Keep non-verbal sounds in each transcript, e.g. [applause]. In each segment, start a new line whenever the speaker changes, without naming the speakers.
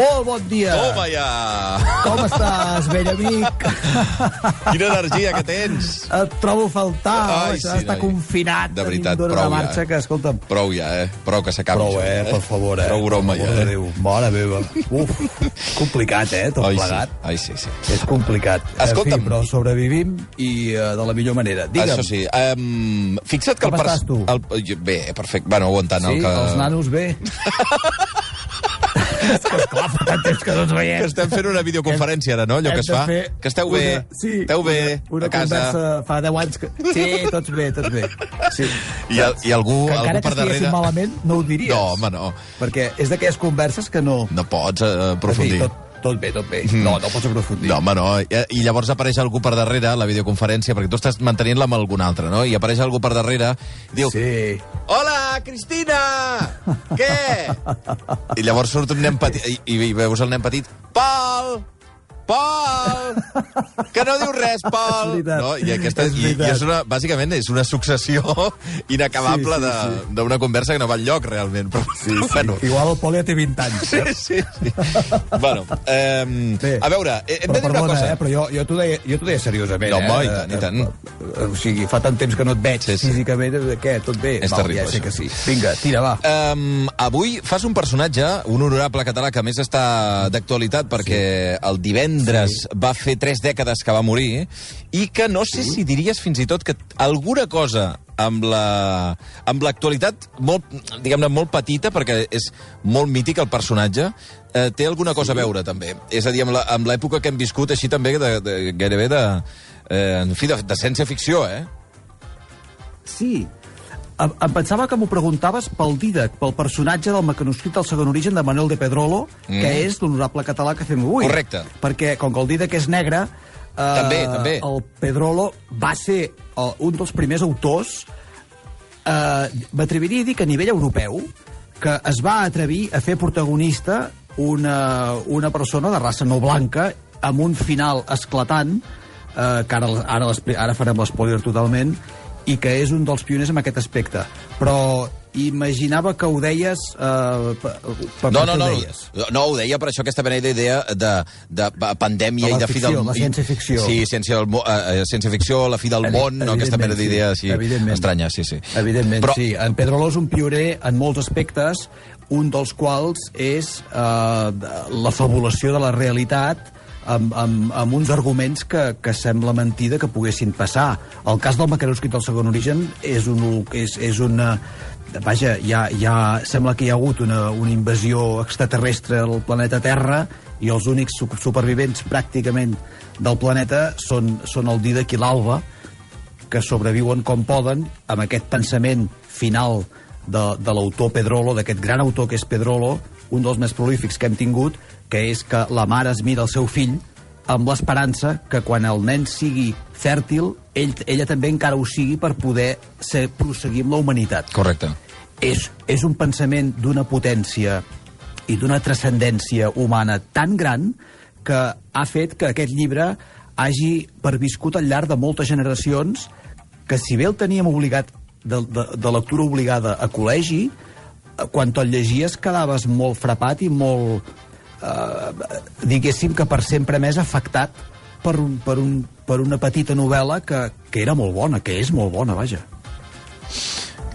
Molt bon dia.
Toma ja!
Com estàs, vell amic?
Quina energia que tens!
Et trobo a faltar,
Ai, sí,
d'estar
noi.
confinat.
De veritat, prou
una
ja,
marxa
eh?
que, escolta'm,
Prou ja, eh? Prou que s'acabi
prou,
això,
eh? Per favor, eh?
Prou broma ja, eh?
Déu. Mare meva. Uf, complicat, eh? Tot
Ai,
plegat.
sí. Ai, sí, sí.
És complicat.
Escolta'm.
En fi, però sobrevivim i uh, de la millor manera. Digue'm.
Això sí. Um, fixa't que
Com
el...
estàs, tu?
El, bé, perfecte. Bueno, aguantant
Sí,
el que...
els nanos bé. [laughs] Esclar, fa tant temps que no ens veiem.
Que estem fent una videoconferència ara, no? Allò que es fa. Que esteu bé.
Una, sí,
esteu bé,
una,
a casa.
conversa fa 10 anys que... Sí, tots bé, tots bé. Sí.
I, el, I algú,
que
algú
encara que
per darrere...
malament no ho diries.
No, home, no.
Perquè és d'aquelles converses que no...
No pots uh, aprofundir.
Fi, tot, tot bé, tot bé. No, no pots aprofundir.
No, home, no. I, I llavors apareix algú per darrere, la videoconferència, perquè tu estàs mantenint-la amb algun altre, no? I apareix algú per darrere, diu...
Sí.
Hola, Cristina! Què? [laughs] I llavors surt un nen petit, i, i veus el nen petit, Pol! Pol! Que no diu res, [laughs] Pol! No? I, aquesta,
És
i, i és una, bàsicament és una successió [laughs] inacabable
Sí, sí,
de-
sí.
d'una conversa que no va enlloc, realment. Però, sí, sí. Bueno,
Igual el Pol ja té 20 anys.
Sí, sí, sí. bueno, eh,
Bé.
a veure, eh, hem de dir una
perdona,
cosa.
eh, però jo, jo t'ho deia, jo deia seriosament.
No,
eh?
home, i tant, i tant.
Eh, O sigui, fa tant temps que no et veig
Sí, sí.
físicament, eh, què, tot bé?
És
Val,
terrible,
Ja sé que sí. Vinga, tira, va.
Um, avui fas un personatge, un honorable català que més està d'actualitat perquè el divendres
Sí.
va fer tres dècades que va morir i que no sé si diries fins i tot que alguna cosa amb la amb l'actualitat molt, diguem-ne, molt petita, perquè és molt mític el personatge, eh, té alguna cosa a veure, també. És a dir, amb l'època que hem viscut, així també, de, de, gairebé de, eh, en fi, de, de ciència-ficció, eh?
Sí. Em, pensava que m'ho preguntaves pel Didac, pel personatge del mecanoscrit del segon origen de Manuel de Pedrolo, mm. que és l'honorable català que fem avui.
Correcte.
Perquè, com que el Didac és negre... Eh,
També, també.
El Pedrolo va ser eh, un dels primers autors, eh, m'atreviria a dir que a nivell europeu, que es va atrevir a fer protagonista una, una persona de raça no blanca amb un final esclatant, eh, que ara, ara, ara farem l'espoiler totalment, i que és un dels pioners en aquest aspecte. Però imaginava que ho deies... Eh, per, per
No, no, no,
ho deies?
no, ho deia per això aquesta mena d'idea de, de, de pandèmia
De la
i de fi
ficció,
del...
la ciència-ficció.
Sí, ciència, del, eh, ciència-ficció, la fi del
Evi-
món, no? aquesta mena
evidentment, sí.
d'idea així estranya, sí, sí.
Evidentment,
Però,
sí. En Pedrolo és un pioner en molts aspectes, un dels quals és eh, la fabulació de la realitat amb, amb, amb uns arguments que, que sembla mentida que poguessin passar. El cas del mecanoscrit del segon origen és, un, és, és una... Vaja, ja, ja sembla que hi ha hagut una, una invasió extraterrestre al planeta Terra i els únics su- supervivents pràcticament del planeta són, són el Didac i l'Alba, que sobreviuen com poden amb aquest pensament final de, de l'autor Pedrolo, d'aquest gran autor que és Pedrolo, un dels més prolífics que hem tingut, que és que la mare es mira el seu fill amb l'esperança que quan el nen sigui fèrtil, ell, ella també encara ho sigui per poder ser, prosseguir amb la humanitat.
correcte.
És, és un pensament d'una potència i d'una transcendència humana tan gran que ha fet que aquest llibre hagi perviscut al llarg de moltes generacions que si bé el teníem obligat de, de, de lectura obligada a col·legi, eh, quan te'l llegies quedaves molt frapat i molt, eh, diguéssim que per sempre més afectat per, un, per, un, per una petita novel·la que, que era molt bona, que és molt bona, vaja.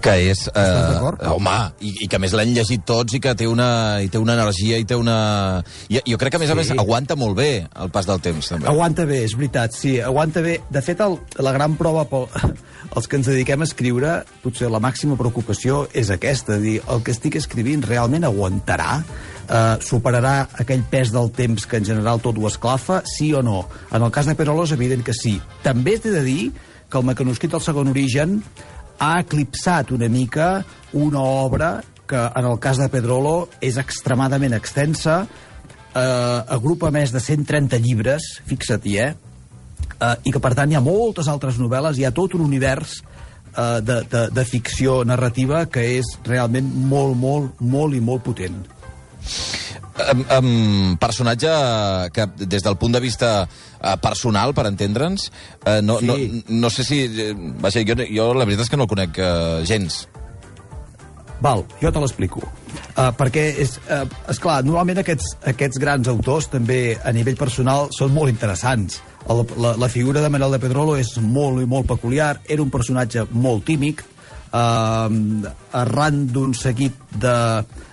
Que és... Eh, home, i, i que a més l'han llegit tots i que té una, i té una energia i té una... I, jo crec que a més a
Sí.
més aguanta molt bé el pas del temps, també.
Aguanta bé, és veritat, sí, aguanta bé. De fet, el, la gran prova pel, [laughs] els que ens dediquem a escriure, potser la màxima preocupació és aquesta, dir, el que estic escrivint realment aguantarà, eh, superarà aquell pes del temps que en general tot ho esclafa, sí o no? En el cas de Perolo és evident que sí. També t'he de dir que el mecanoscrit del segon origen ha eclipsat una mica una obra que en el cas de Pedrolo és extremadament extensa, eh, agrupa més de 130 llibres, fixa't-hi, eh? eh? I que, per tant, hi ha moltes altres novel·les, hi ha tot un univers eh, de, de, de ficció narrativa que és realment molt, molt, molt i molt potent.
Um, um, personatge que, des del punt de vista uh, personal, per entendre'ns, uh, no,
Sí.
no, no sé si... eh, Vaja, jo, jo la veritat és que no el conec uh, gens.
Val, jo te l'explico. Uh, perquè, és, uh, esclar, normalment aquests, aquests grans autors també a nivell personal són molt interessants. La, la, la figura de Manuel de Pedrolo és molt i molt peculiar, era un personatge molt tímic, uh, arran d'un seguit de,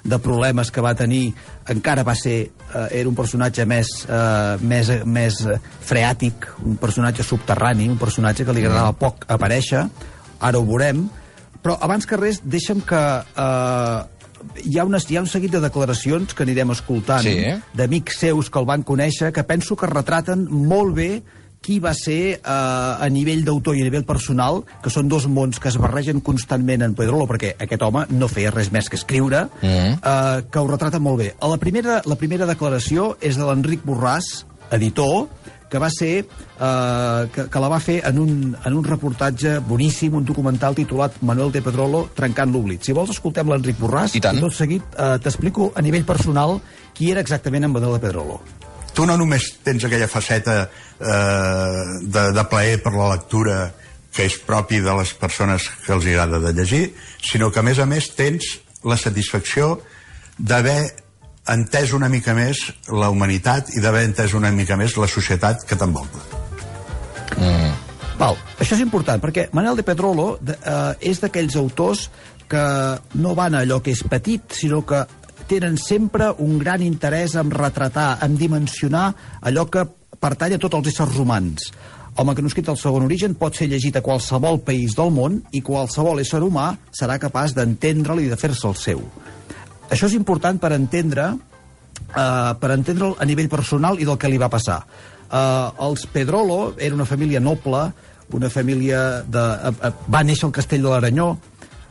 de problemes que va tenir, encara va ser, uh, era un personatge més, uh, més, més freàtic, un personatge subterrani, un personatge que li agradava poc aparèixer, ara ho veurem, però abans que res, deixa'm que... Eh, hi ha, unes, hi ha un seguit de declaracions que anirem escoltant
Sí.
d'amics seus que el van conèixer que penso que retraten molt bé qui va ser eh, a nivell d'autor i a nivell personal, que són dos mons que es barregen constantment en Pedrolo, perquè aquest home no feia res més que escriure,
Mm.
eh, que ho retrata molt bé. A la primera, la primera declaració és de l'Enric Borràs, editor, que va ser eh, que, que la va fer en un, en un reportatge boníssim, un documental titulat Manuel de Pedrolo trencant l'oblit. Si vols, escoltem l'Enric Borràs
I tant.
tot seguit eh, t'explico a nivell personal qui era exactament en Manuel de Pedrolo.
Tu no només tens aquella faceta eh, de, de plaer per la lectura que és propi de les persones que els agrada de llegir, sinó que a més a més tens la satisfacció d'haver entès una mica més la humanitat i d'haver entès una mica més la societat que t'envolta.
Val, això és important, perquè Manel de Pedrolo de, eh, és d'aquells autors que no van a allò que és petit, sinó que tenen sempre un gran interès en retratar, en dimensionar allò que pertany a tots els éssers humans. El manuscrit del segon origen pot ser llegit a qualsevol país del món i qualsevol ésser humà serà capaç d'entendre'l i de fer-se el seu. Això és important per entendre eh, per entendre'l a nivell personal i del que li va passar. Eh, els Pedrolo era una família noble, una família de... Eh, eh, va néixer al castell de l'Aranyó,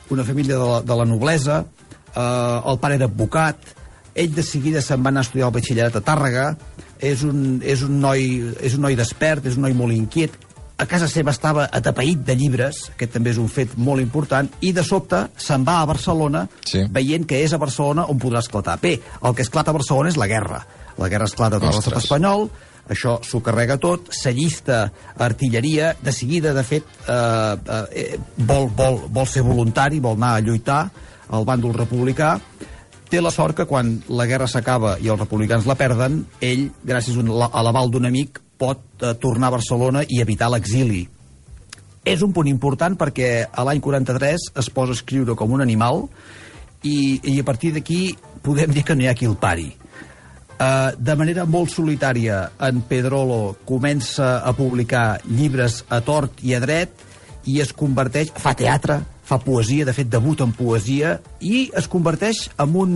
una família de la, de la noblesa, el pare era advocat, ell de seguida se'n va anar a estudiar el batxillerat a Tàrrega, és un, és un, noi, és un noi despert, és un noi molt inquiet, a casa seva estava atapeït de llibres, aquest també és un fet molt important, i de sobte se'n va a Barcelona
Sí.
veient que és a Barcelona on podrà esclatar. Bé, el que esclata a Barcelona és la guerra. La guerra esclata tot l'estat espanyol, això s'ho carrega tot, s'allista artilleria, de seguida, de fet, eh, eh, vol, vol, vol ser voluntari, vol anar a lluitar al bàndol republicà, té la sort que quan la guerra s'acaba i els republicans la perden, ell, gràcies a l'aval d'un amic, pot eh, tornar a Barcelona i evitar l'exili. És un punt important perquè a l'any 43 es posa a escriure com un animal i, i a partir d'aquí podem dir que no hi ha qui el pari. Uh, de manera molt solitària, en Pedrolo comença a publicar llibres a tort i a dret i es converteix, fa teatre, fa poesia, de fet debuta en poesia, i es converteix en un,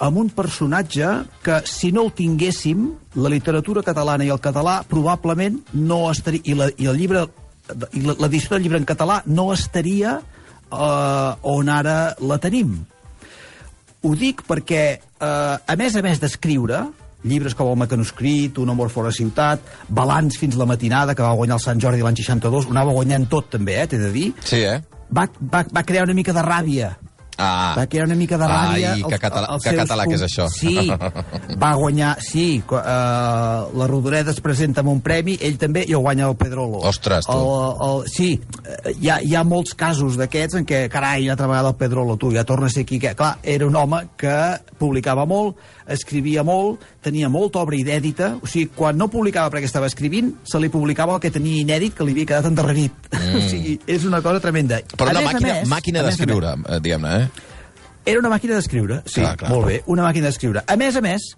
en un personatge que, si no el tinguéssim, la literatura catalana i el català probablement no estaria... I, la, i el llibre i l'edició del llibre en català no estaria eh, on ara la tenim. Ho dic perquè, eh, a més a més d'escriure, llibres com El mecanoscrit, Un amor fora ciutat, Balanç fins la matinada, que va guanyar el Sant Jordi l'any 62, ho anava guanyant tot també, eh, t'he de dir,
Sí, eh?
Va, va, va crear una mica de ràbia.
Ah.
Va crear una mica de ràbia.
Ai, que català-
als
que català que és això.
Sí, va guanyar... Sí, uh, la Rodoreda es presenta amb un premi, ell també, i ho guanya el Pedrolo.
Ostres, tu.
El, el, sí, eh, hi ha, hi ha molts casos d'aquests en què, carai, altra vegada el Pedrolo, tu, ja torna a ser aquí. Que, clar, era un home que publicava molt, escrivia molt, tenia molta obra inèdita, o sigui, quan no publicava perquè estava escrivint, se li publicava el que tenia inèdit que li havia quedat endarrerit. [laughs] Mm. o sigui, és una cosa tremenda.
Però
A
una
més
màquina,
més,
màquina d'escriure, eh, diguem-ne, eh?
Era una màquina d'escriure, sí,
Clar, clar.
molt bé, una màquina d'escriure. A més a més,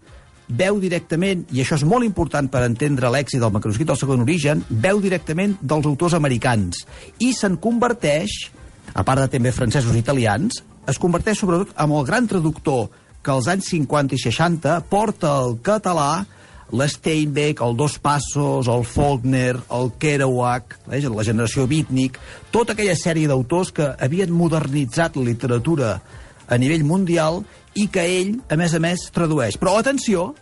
veu directament, i això és molt important per entendre l'èxit del manuscrit del segon origen, veu directament dels autors americans i se'n converteix, a part de també francesos i italians, es converteix sobretot en el gran traductor que als anys 50 i 60 porta al català l'Steinbeck, el Dos Passos, el Faulkner, el Kerouac, eh, la generació Beatnik, tota aquella sèrie d'autors que havien modernitzat la literatura a nivell mundial i que ell, a més a més, tradueix. Però atenció,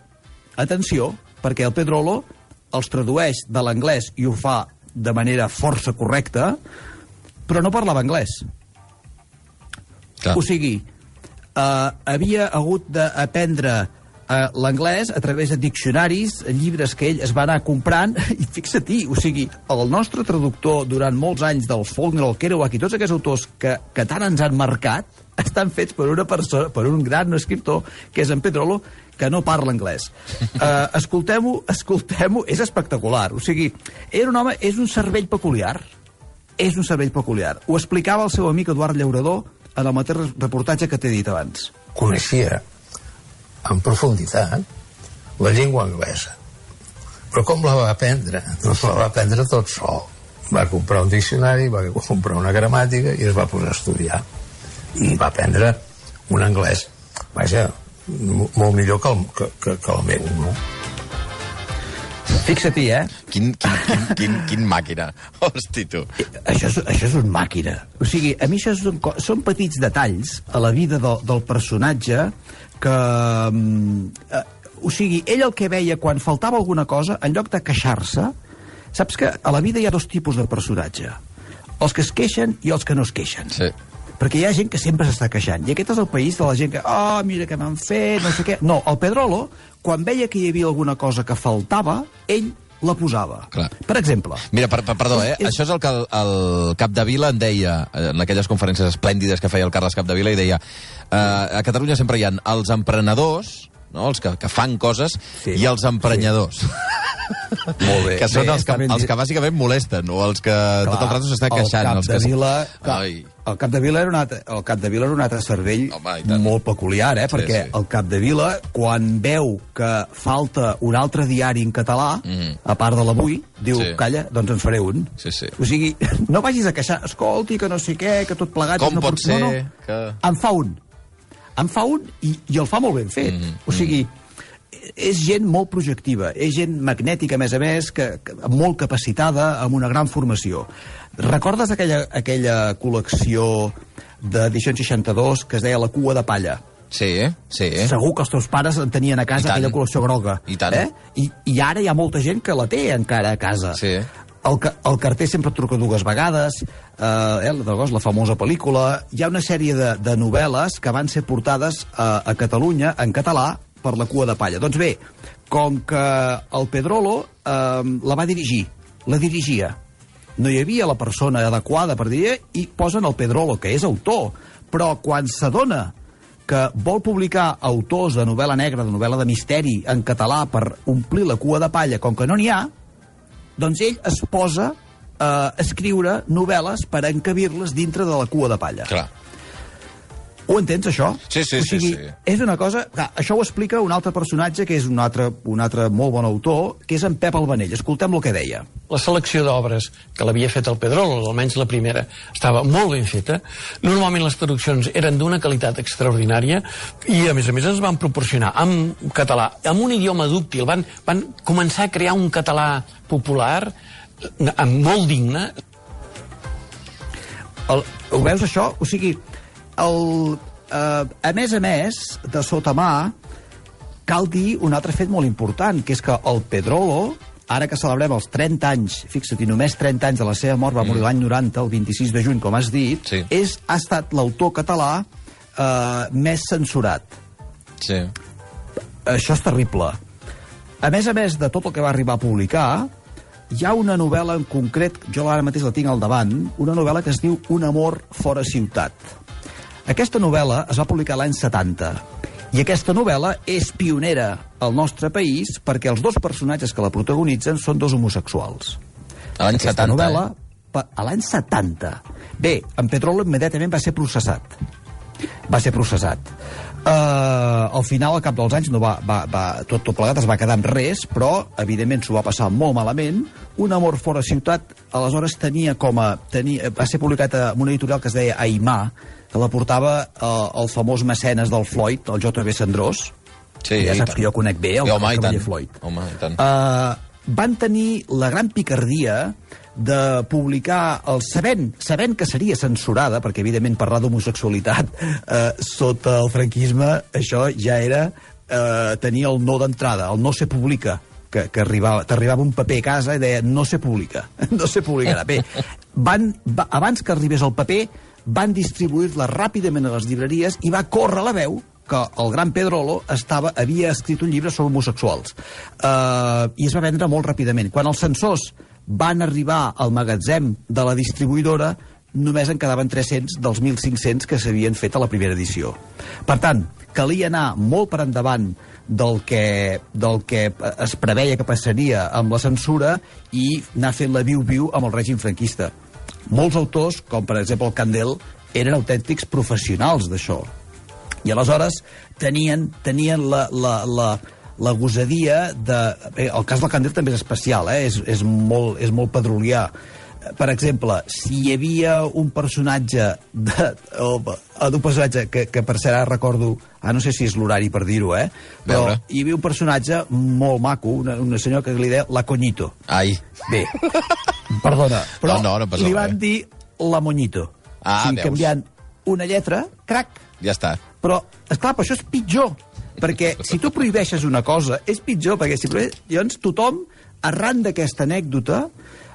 atenció, perquè el Pedrolo els tradueix de l'anglès i ho fa de manera força correcta, però no parlava anglès.
Clar.
O sigui, eh, havia hagut d'aprendre eh, l'anglès a través de diccionaris, llibres que ell es va anar comprant, [laughs] i fixa-t'hi, o sigui, el nostre traductor durant molts anys del Faulkner, el Kerouac i tots aquests autors que, que tant ens han marcat, estan fets per una persona, per un gran escriptor, que és en Pedrolo, que no parla anglès. [laughs] Uh, escoltem-ho, escoltem-ho, és espectacular. O sigui, era un home, és un cervell peculiar. És un cervell peculiar. Ho explicava el seu amic Eduard Llaurador en el mateix reportatge que t'he dit abans.
Coneixia en profunditat la llengua anglesa. Però com la va aprendre? Doncs la va aprendre tot sol. Va comprar un diccionari, va comprar una gramàtica i es va posar a estudiar. I va aprendre un anglès, vaja, molt millor que el, que, que, que el meu, no?
Fixa-t'hi, eh?
Quin, quin, quin, quin, quin màquina. Hosti, tu.
Això és, això és un màquina. O sigui, a mi això són, co- són petits detalls a la vida del, del personatge que... mm, Eh, o sigui, ell el que veia quan faltava alguna cosa, en lloc de queixar-se, saps que a la vida hi ha dos tipus de personatge. Els que es queixen i els que no es queixen.
Sí.
Perquè hi ha gent que sempre s'està queixant. I aquest és el país de la gent que, oh, mira què m'han fet, no sé què. No, el Pedrolo, quan veia que hi havia alguna cosa que faltava, ell la posava.
Clar.
Per exemple,
Mira, per, per, perdó, eh?
És-
Això és el que el, el Capdevila en deia, eh, en aquelles conferències esplèndides que feia el Carles Capdevila, i deia, eh, a Catalunya sempre hi ha els emprenedors, no? els que, que fan coses,
Sí.
i els emprenyadors. [laughs]
Molt bé.
que són
Bé,
els, que,
ben
els que bàsicament molesten, o els que tot el rato s'està queixant.
El
els
cap
que...
de Vila, clar,
Ai.
el cap de Vila era un altre, el cap de Vila era un altre cervell
Home,
molt peculiar, eh?
Sí,
perquè
sí.
el cap de Vila, quan veu que falta un altre diari en català,
Mhm.
a part de l'avui, diu,
Sí.
calla, doncs en faré un.
Sí, sí.
O sigui, [laughs] no vagis a queixar, escolti, que no sé què, que tot plegat...
Com
una
pot
fortuna".
ser
no, no.
que-
En fa un. En fa un i, i el fa molt ben fet.
Mhm,
O sigui, és gent molt projectiva, és gent magnètica, a més a més, que, que, molt capacitada, amb una gran formació. Recordes aquella, aquella col·lecció d'edicions 62 que es deia La cua de palla?
Sí, sí.
Segur que els teus pares en tenien a casa aquella col·lecció groga.
I tant.
Eh? I, I ara hi ha molta gent que la té encara a casa.
Sí.
El, el carter sempre truca dues vegades, eh, eh, la famosa pel·lícula. Hi ha una sèrie de, de novel·les que van ser portades a, a Catalunya en català per la cua de palla. Doncs bé, com que el Pedrolo eh, la va dirigir, la dirigia, no hi havia la persona adequada per dir i posen el Pedrolo, que és autor. Però quan s'adona que vol publicar autors de novel·la negra, de novel·la de misteri en català per omplir la cua de palla, com que no n'hi ha, doncs ell es posa a escriure novel·les per encabir-les dintre de la cua de palla.
Clar.
Ho entens, això?
Sí, sí,
o
sí,
sigui,
sí.
És una cosa... Clar, això ho explica un altre personatge, que és un altre, un altre molt bon autor, que és en Pep Albanell. Escoltem el que deia.
La selecció d'obres que l'havia fet el Pedrolo, almenys la primera, estava molt ben feta. Normalment les traduccions eren d'una qualitat extraordinària i, a més a més, ens van proporcionar en català, amb un idioma dúctil, van, van començar a crear un català popular eh, molt digne,
El, ho veus, això? O sigui, el, eh, a més a més, de sota mà, cal dir un altre fet molt important, que és que el Pedrolo, ara que celebrem els 30 anys, fixa't, i només 30 anys de la seva mort, va morir l'any 90, el 26 de juny, com has dit,
Sí.
és, ha estat l'autor català eh, més censurat.
Sí.
Això és terrible. A més a més de tot el que va arribar a publicar, hi ha una novel·la en concret, jo ara mateix la tinc al davant, una novel·la que es diu Un amor fora ciutat. Aquesta novel·la es va publicar l'any 70 i aquesta novel·la és pionera al nostre país perquè els dos personatges que la protagonitzen són dos homosexuals.
A l'any
Aquesta
70,
novel·la,
eh?
a l'any 70. Bé, en Pedrolo immediatament va ser processat. Va ser processat. Uh, al final, al cap dels anys, no va, va, va, tot, tot plegat es va quedar amb res, però, evidentment, s'ho va passar molt malament. Un amor fora ciutat, aleshores, tenia com a... Tenia, va ser publicat en una editorial que es deia Aimà, que la portava uh, el famós mecenes del Floyd, el J.B. Sandrós.
Sí,
ja saps que jo conec bé el,
Sí, home,
cavaller. Floyd.
Home, i tant.
Uh, van tenir la gran picardia de publicar, el, sabent, sabent que seria censurada, perquè evidentment parlar d'homosexualitat eh, sota el franquisme, això ja era eh, tenir el no d'entrada, el no se publica que, que arribava, t'arribava un paper a casa i deia no se publica, [laughs] no se publicarà. Bé, van, va, abans que arribés el paper, van distribuir-la ràpidament a les llibreries i va córrer la veu que el gran Pedrolo estava, havia escrit un llibre sobre homosexuals uh, i es va vendre molt ràpidament. Quan els censors van arribar al magatzem de la distribuïdora, només en quedaven 300 dels 1.500 que s'havien fet a la primera edició. Per tant, calia anar molt per endavant del que, del que es preveia que passaria amb la censura i anar fent la viu-viu amb el règim franquista. Molts autors, com per exemple el Candel, eren autèntics professionals d'això. I aleshores tenien, tenien la, la, la, la gosadia de... Bé, el cas del Candel també és especial, eh? és, és, molt, és molt pedrolià per exemple, si hi havia un personatge de, o, un personatge que, que per ara recordo ah, no sé si és l'horari per dir-ho, eh? però
Veure.
hi havia un personatge molt maco, una, una senyora que li deia la Coñito.
Ai.
Bé, perdona, però
No, no, no passa
li
res.
van dir la Moñito.
Ah,
o sigui,
veus.
canviant una lletra, crac.
Ja està.
Però, esclar, però això és pitjor, perquè si tu prohibeixes una cosa, és pitjor, perquè si prohibeixes... Llavors tothom, arran d'aquesta anècdota,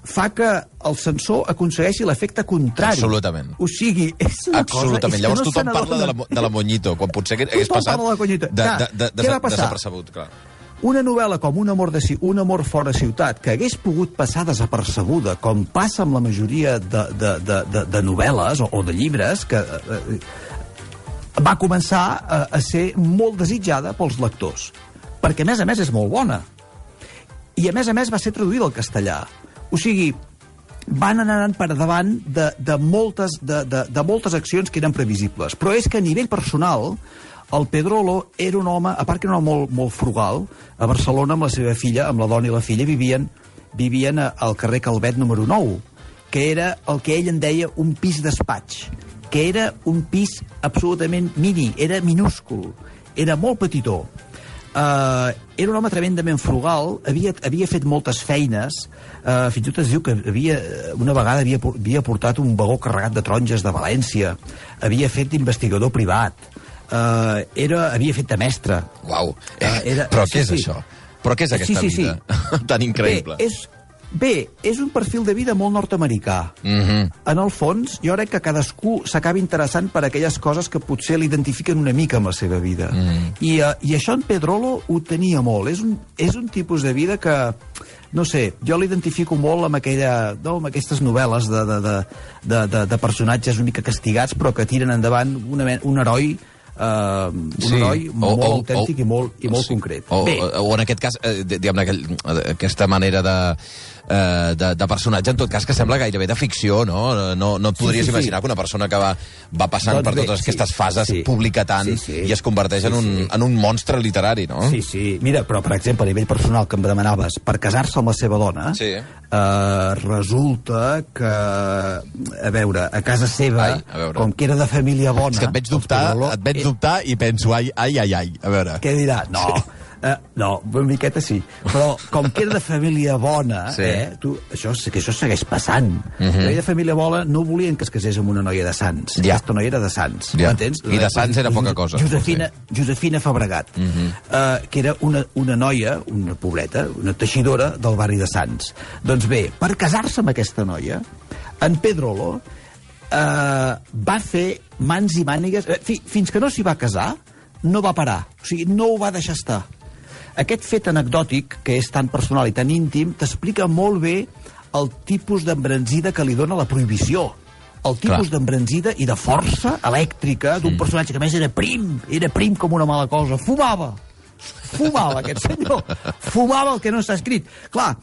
fa que el censor aconsegueixi l'efecte contrari.
Absolutament.
O sigui, és una
Absolutament.
cosa...
Llavors
no
tothom parla de la, de la Moñito, quan potser hagués
Tothom
passat
parla de la Coñito.
de, de, de, de,
què va passar?
desapercebut, clar.
Una novel·la com Un amor, de, un amor fora ciutat, que hagués pogut passar desapercebuda, com passa amb la majoria de, de, de, de, de novel·les o, o de llibres, que eh, va començar a, a ser molt desitjada pels lectors. Perquè, a més a més, és molt bona. I, a més a més, va ser traduïda al castellà. O sigui, van anant per davant de, de, moltes, de, de, de moltes accions que eren previsibles. Però és que a nivell personal, el Pedrolo era un home, a part que era un home molt, molt frugal, a Barcelona amb la seva filla, amb la dona i la filla, vivien, vivien al carrer Calvet número 9, que era el que ell en deia un pis despatx, que era un pis absolutament mini, era minúscul, era molt petitó. Uh, era un home tremendament frugal, havia, havia fet moltes feines, uh, fins i tot es diu que havia, una vegada havia, havia portat un vagó carregat de taronges de València, havia fet d'investigador privat, uh, era, havia fet de mestre.
Uau.
Ah, era-
Però
sí,
què és
sí.
això? Però què és aquesta
Sí, sí, sí.
vida [laughs] tan increïble?
Bé, és, bé, és un perfil de vida molt nord-americà.
Mm -hmm.
En el fons, jo crec que cadascú s'acaba interessant per aquelles coses que potser l'identifiquen una mica amb la seva vida. Mm. I, uh, I això en Pedrolo ho tenia molt. És un, és un tipus de vida que, no sé, jo l'identifico molt amb, aquella, no, amb aquestes novel·les de, de, de, de, de, de personatges una mica castigats, però que tiren endavant una, un heroi Uh, un
Sí.
heroi
O-
molt
o-
autèntic
o-
i molt, i molt
sí.
concret.
O,
Bé,
o, o en aquest cas, eh, di- diguem-ne, aquell- aquesta manera de, eh, de, de personatge, en tot cas, que sembla gairebé de ficció, no? No, no et podries
sí, sí.
imaginar que una persona que va, va passant
Doncs
per
bé,
totes
sí,
aquestes fases
sí.
publica tant
Sí, sí.
i es converteix en,
Sí,
un,
sí.
en un monstre literari, no?
Sí, sí. Mira, però, per exemple, a nivell personal, que em demanaves, per casar-se amb la seva dona,
Sí.
eh, resulta que, a veure, a casa seva,
Ai, a veure.
com que era de família bona...
És que et veig dubtar,
els Pedrolo-
et veig dubtar i penso, ai, ai, ai, ai, a veure...
Què dirà? No, eh, no, una miqueta sí. Però com que era de família bona,
Sí.
eh, tu, això, que això segueix passant. Uh. -huh. de família bona no volien que es casés amb una noia de Sants.
Ja.
Aquesta noia era de Sants.
Ja.
M'entens?
I de Sants era poca cosa,
Josefina, Josefina Fabregat, uh
Mhm.
-huh. uh, que era una, una noia, una pobreta, una teixidora del barri de Sants. Doncs bé, per casar-se amb aquesta noia, en Pedrolo eh, va fer mans i mànigues... Eh, fi, fins que no s'hi va casar, no va parar. O sigui, no ho va deixar estar. Aquest fet anecdòtic, que és tan personal i tan íntim, t'explica molt bé el tipus d'embranzida que li dona la prohibició. El tipus d'embranzida i de força elèctrica d'un personatge que més era prim, era prim com una mala cosa, fumava. Fumava, aquest senyor. Fumava el que no està escrit. Clar,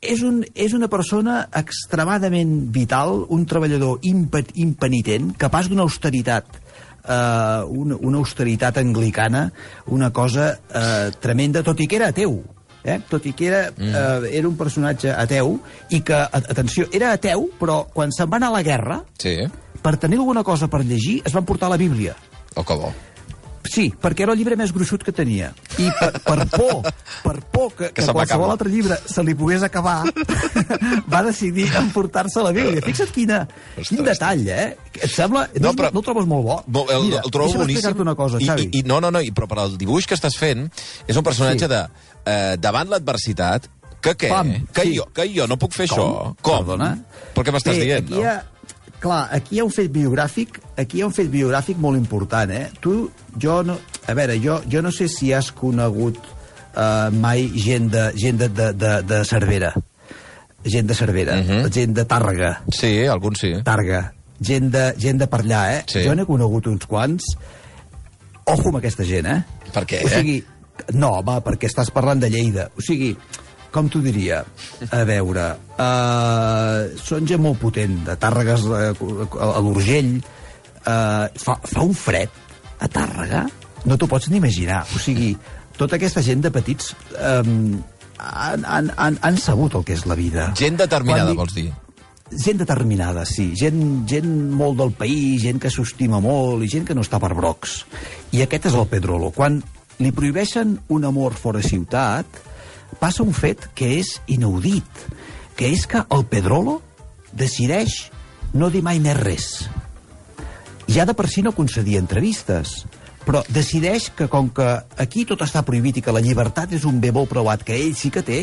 és, un, és una persona extremadament vital, un treballador impe, impenitent, capaç d'una austeritat eh, una, una austeritat anglicana, una cosa eh, tremenda, tot i que era ateu. Eh? Tot i que era, mm. eh, era un personatge ateu i que, atenció, era ateu, però quan se'n va anar a la guerra,
Sí,
per tenir alguna cosa per llegir, es van portar la Bíblia.
o que bo.
Sí, perquè era el llibre més gruixut que tenia. I per, per por, per por que, que,
Que
qualsevol altre llibre se li pogués acabar, [laughs] va decidir emportar-se la Bíblia. Fixa't quina, quin detall, eh? Et sembla... No, no, no el trobes molt bo?
Bo, el,
Mira,
el trobo boníssim.
una cosa,
I,
Xavi.
I, i, no, no, no, i, però per al dibuix que estàs fent, és un personatge
Sí.
de... Eh, davant l'adversitat, que què?
Pam,
que,
sí.
jo, que jo no puc fer
Com?
això? Com?
Perdona?
Però què m'estàs dient,
aquí
no?
Hi ha, clar, aquí hi ha un fet biogràfic, aquí hi ha un fet biogràfic molt important, eh? Tu, jo no... a veure, jo, jo no sé si has conegut uh, mai gent de, gent de, de, de, de Cervera. Gent de Cervera, uh
Mhm.
-huh. gent de Tàrrega.
Sí, alguns sí.
Targa. Gent de, gent de per allà, eh?
Sí.
Jo n'he conegut uns quants. Ojo amb aquesta gent, eh?
Per què?
O sigui, no, va, perquè estàs parlant de Lleida. O sigui, com t'ho diria? A veure, uh, són gent molt potent, de Tàrregues uh, a l'Urgell. Uh, fa, fa un fred a Tàrrega? No t'ho pots ni imaginar. O sigui, tota aquesta gent de petits um, han, han, han, han sabut el que és la vida.
Gent determinada,
Quan
vols dir?
Gent determinada, sí. Gent, gent molt del país, gent que s'estima molt i gent que no està per brocs. I aquest és el Pedrolo. Quan li prohibeixen un amor fora ciutat, passa un fet que és inaudit, que és que el Pedrolo decideix no dir mai més res. Ja de per si no concedia entrevistes, però decideix que com que aquí tot està prohibit i que la llibertat és un bé molt preuat que ell sí que té,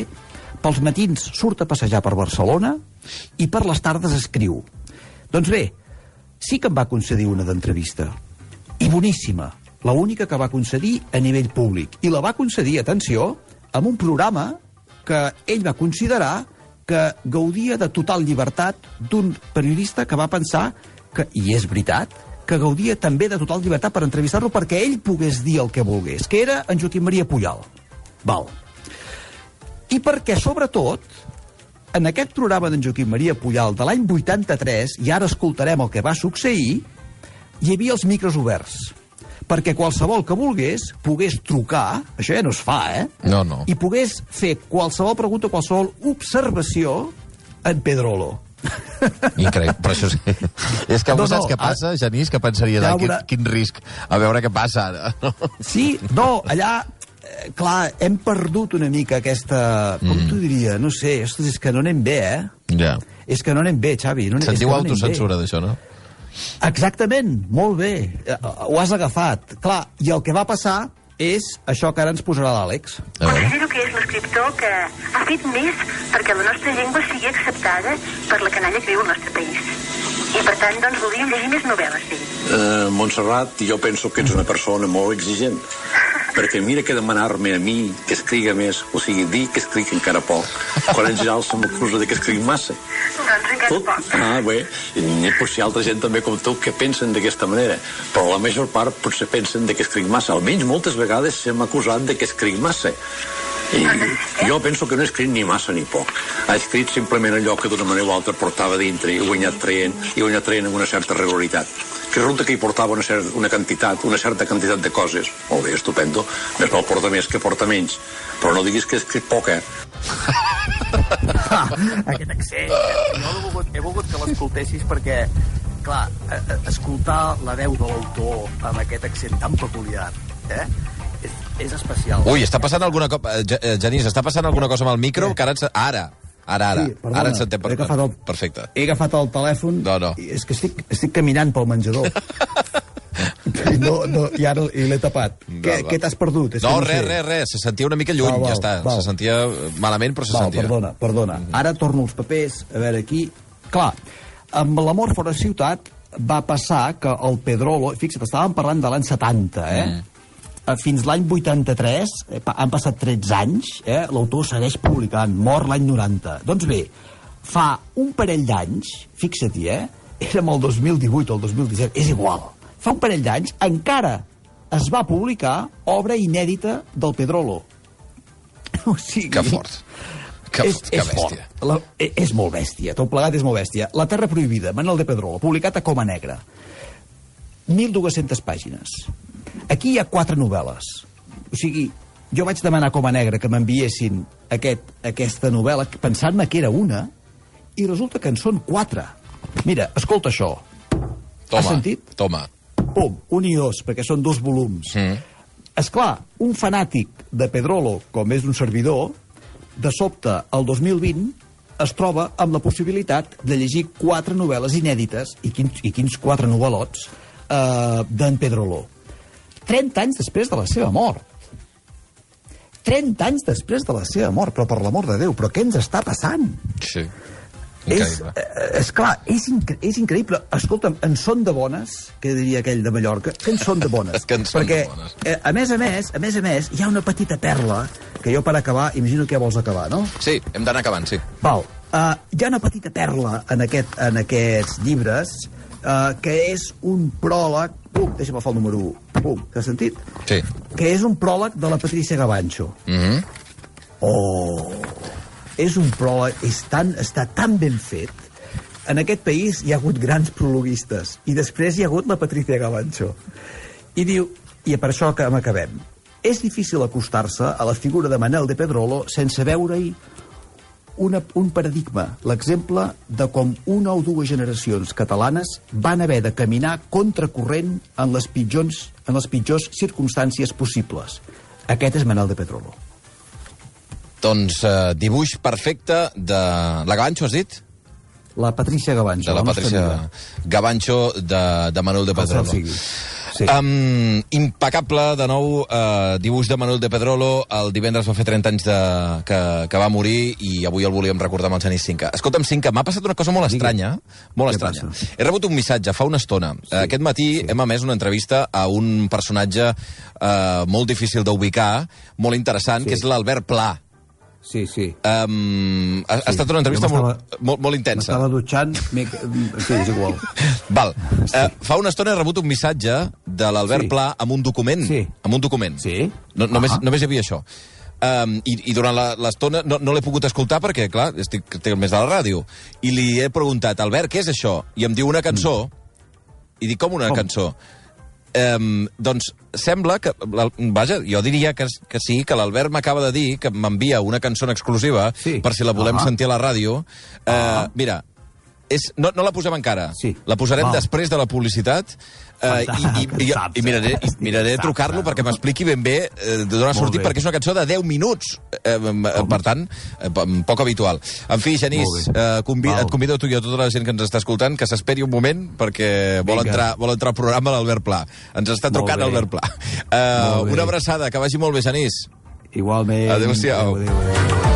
pels matins surt a passejar per Barcelona i per les tardes escriu. Doncs bé, sí que em va concedir una d'entrevista. I boníssima. La única que va concedir a nivell públic. I la va concedir, atenció, amb un programa que ell va considerar que gaudia de total llibertat d'un periodista que va pensar que, i és veritat, que gaudia també de total llibertat per entrevistar-lo perquè ell pogués dir el que volgués, que era en Joaquim Maria Pujal. Val. I perquè, sobretot, en aquest programa d'en Joaquim Maria Pujal de l'any 83, i ara escoltarem el que va succeir, hi havia els micros oberts perquè qualsevol que volgués pogués trucar, això ja no es fa, eh?
No, no.
I pogués fer qualsevol pregunta, qualsevol observació en Pedrolo.
Increïble, però això és... és que
No,
no, saps
no,
què passa, Genís, que pensaria,
Ja
ja, quin, quin risc, a veure què passa ara.
Sí, no, allà, eh, clar, hem perdut una mica aquesta... Com
Mm.
t'ho diria? No sé, ostres, és que no anem bé, eh?
Ja.
És que no anem bé, Xavi. No,
Se'n
és que
diu
no anem
autocensura, d'això, no?
Exactament, molt bé. Eh, Ho has agafat. Clar, i el que va passar és això que ara ens posarà l'Àlex.
Considero que és l'escriptor que ha fet més perquè la nostra llengua sigui acceptada per la canalla que viu al nostre país. I per tant, doncs, voldríem llegir més novel·les d'ell.
Uh, Montserrat, jo penso que ets una persona molt exigent perquè mira que demanar-me a mi que escriga més, o sigui, dir que escric encara poc, quan en general se m'acusa de que escric massa. Tot,
poc.
ah, bé, i potser hi ha altra gent també com tu que pensen d'aquesta manera, però la major part potser pensen de que escric massa. Almenys moltes vegades se m'ha acusat de que escric massa. I jo penso que no he escrit ni massa ni poc. Ha escrit simplement allò que d'una manera o altra portava dintre i he guanyat traient, i he guanyat traient amb una certa regularitat. Que resulta que hi portava una, certa, una quantitat, una certa quantitat de coses. Molt bé, estupendo. Més val porta més que porta menys. Però no diguis que he escrit poc, eh? [laughs] [laughs]
Aquest accent. Jo he volgut, he volgut que l'escoltessis perquè, clar, eh, eh, escoltar la veu de l'autor amb aquest accent tan peculiar, eh? És, és especial.
Ui, està passant alguna cosa... Genís, està passant alguna cosa amb el micro? Que ara, ens... ara, ara, ara.
Sí, perdona,
ara ens sentem per...
he agafat el-
Perfecte.
He agafat el telèfon
No, no.
i és que estic, estic caminant pel menjador. [laughs] I no, no, I ara i l'he tapat.
Val,
què què t'has perdut? És
No, res, res, res. Se sentia una mica lluny,
Val, val,
ja està.
val.
Se sentia malament, però se
Val,
sentia.
perdona, perdona. Ara torno els papers, a veure aquí. Clar, amb l'amor fora ciutat va passar que el Pedrolo... Fixa't, estàvem parlant de l'any 70, eh? Mm. Fins l'any 83, eh, han passat 13 anys, eh? l'autor segueix publicant, mor l'any 90. Doncs bé, fa un parell d'anys, fixa-t'hi, eh? Érem el 2018 o el 2017, és igual. Fa un parell d'anys encara es va publicar obra inèdita del Pedrolo. [laughs] O sigui,
Que fort. Que,
és,
que
és
bèstia.
Fort. La, e- és molt bèstia, tot plegat és molt bèstia. La Terra Prohibida, Manuel de Pedrolo, publicat a Coma Negra. 1.200 pàgines. Aquí hi ha quatre novel·les. O sigui, jo vaig demanar a Coma Negra que m'enviessin aquest, aquesta novel·la pensant-me que era una i resulta que en són quatre. Mira, escolta això.
Toma,
Has sentit?
toma.
Pum, un i dos, perquè són dos volums.
Mm.
És clar, un fanàtic de Pedrolo, com és un servidor, de sobte, el 2020, es troba amb la possibilitat de llegir quatre novel·les inèdites, i quins, i quins quatre novel·lots, eh, d'en Pedrolo. 30 anys després de la seva mort. 30 anys després de la seva mort, però per l'amor de Déu, però què ens està passant?
Sí.
És,
Increïble.
eh, és clar, és, incre és increïble. Escolta'm, en són de bones, que diria aquell de Mallorca, que en són de bones. [laughs]
Que en són
Perquè,
de bones.
Eh, a més a més, a més a més, hi ha una petita perla, que jo per acabar, imagino que ja vols acabar, no?
Sí, hem d'anar acabant, sí.
Val. Uh, hi ha una petita perla en, aquest, en aquests llibres uh, que és un pròleg... Pum, deixa'm agafar el número 1. Pum, t'has sentit?
Sí.
Que és un pròleg de la Patricia Gavancho.
Mm -hmm.
Oh, és un pròleg, és tan, està tan ben fet. En aquest país hi ha hagut grans prologuistes i després hi ha hagut la Patricia Gavancho. I diu, i per això que m'acabem, és difícil acostar-se a la figura de Manel de Pedrolo sense veure-hi una, un paradigma, l'exemple de com una o dues generacions catalanes van haver de caminar contracorrent en les pitjors, en les pitjors circumstàncies possibles. Aquest és Manel de Pedrolo.
Doncs eh, dibuix perfecte de... La Gavancho, has dit?
La Patricia Gavancho.
De la Patricia
amiga.
Gavancho de, de Manuel de Pedrolo.
Sí.
Um, impecable, de nou, uh, dibuix de Manuel de Pedrolo. El divendres va fer 30 anys de, que, que va morir i avui el volíem recordar amb el Genís Cinca. Escolta'm, Cinca, m'ha passat una cosa molt
Digui.
estranya. Molt
Què
estranya.
passa?
He rebut un missatge fa una estona. Sí. Aquest matí sí. hem emès una entrevista a un personatge uh, molt difícil d'ubicar, molt interessant,
Sí.
que és l'Albert Pla.
Sí, sí.
Um, ha, ha estat una entrevista molt, molt, molt intensa.
M'estava dutxant... Sí, és igual. [laughs]
Val. Sí. Uh, fa una estona he rebut un missatge de l'Albert
Sí.
Pla amb un document.
Sí.
Amb un document.
Sí?
No, només,
Ah.
només hi havia això. Um, i, I durant l'estona no, no l'he pogut escoltar perquè, clar, estic, estic més a la ràdio. I li he preguntat, Albert, què és això? I em diu una cançó. I dic, com una
Com?
cançó? Um, doncs sembla que... Vaja, jo diria que, que sí, que l'Albert m'acaba de dir que m'envia una cançó en exclusiva
Sí.
per si la volem
Ah.
sentir a la ràdio. Uh,
Ah.
Mira, és, no, no la posem encara.
Sí.
La posarem
Val.
després de la publicitat uh, i, i, i, i, miraré, i miraré de trucar-lo perquè m'expliqui ben bé eh, d'on ha sortit, perquè és una cançó de 10 minuts. Eh, eh, per tant, eh, po- poc habitual. En fi, Genís, eh, convi
Val.
et convido a tu i a tota la gent que ens està escoltant que s'esperi un moment perquè vol
Vinga.
entrar, vol entrar al programa l'Albert Pla. Ens està trucant l'Albert Pla.
Bé.
una abraçada, que vagi molt bé, Genís.
Igualment.
Adéu-siau.
Adéu, adéu, adéu.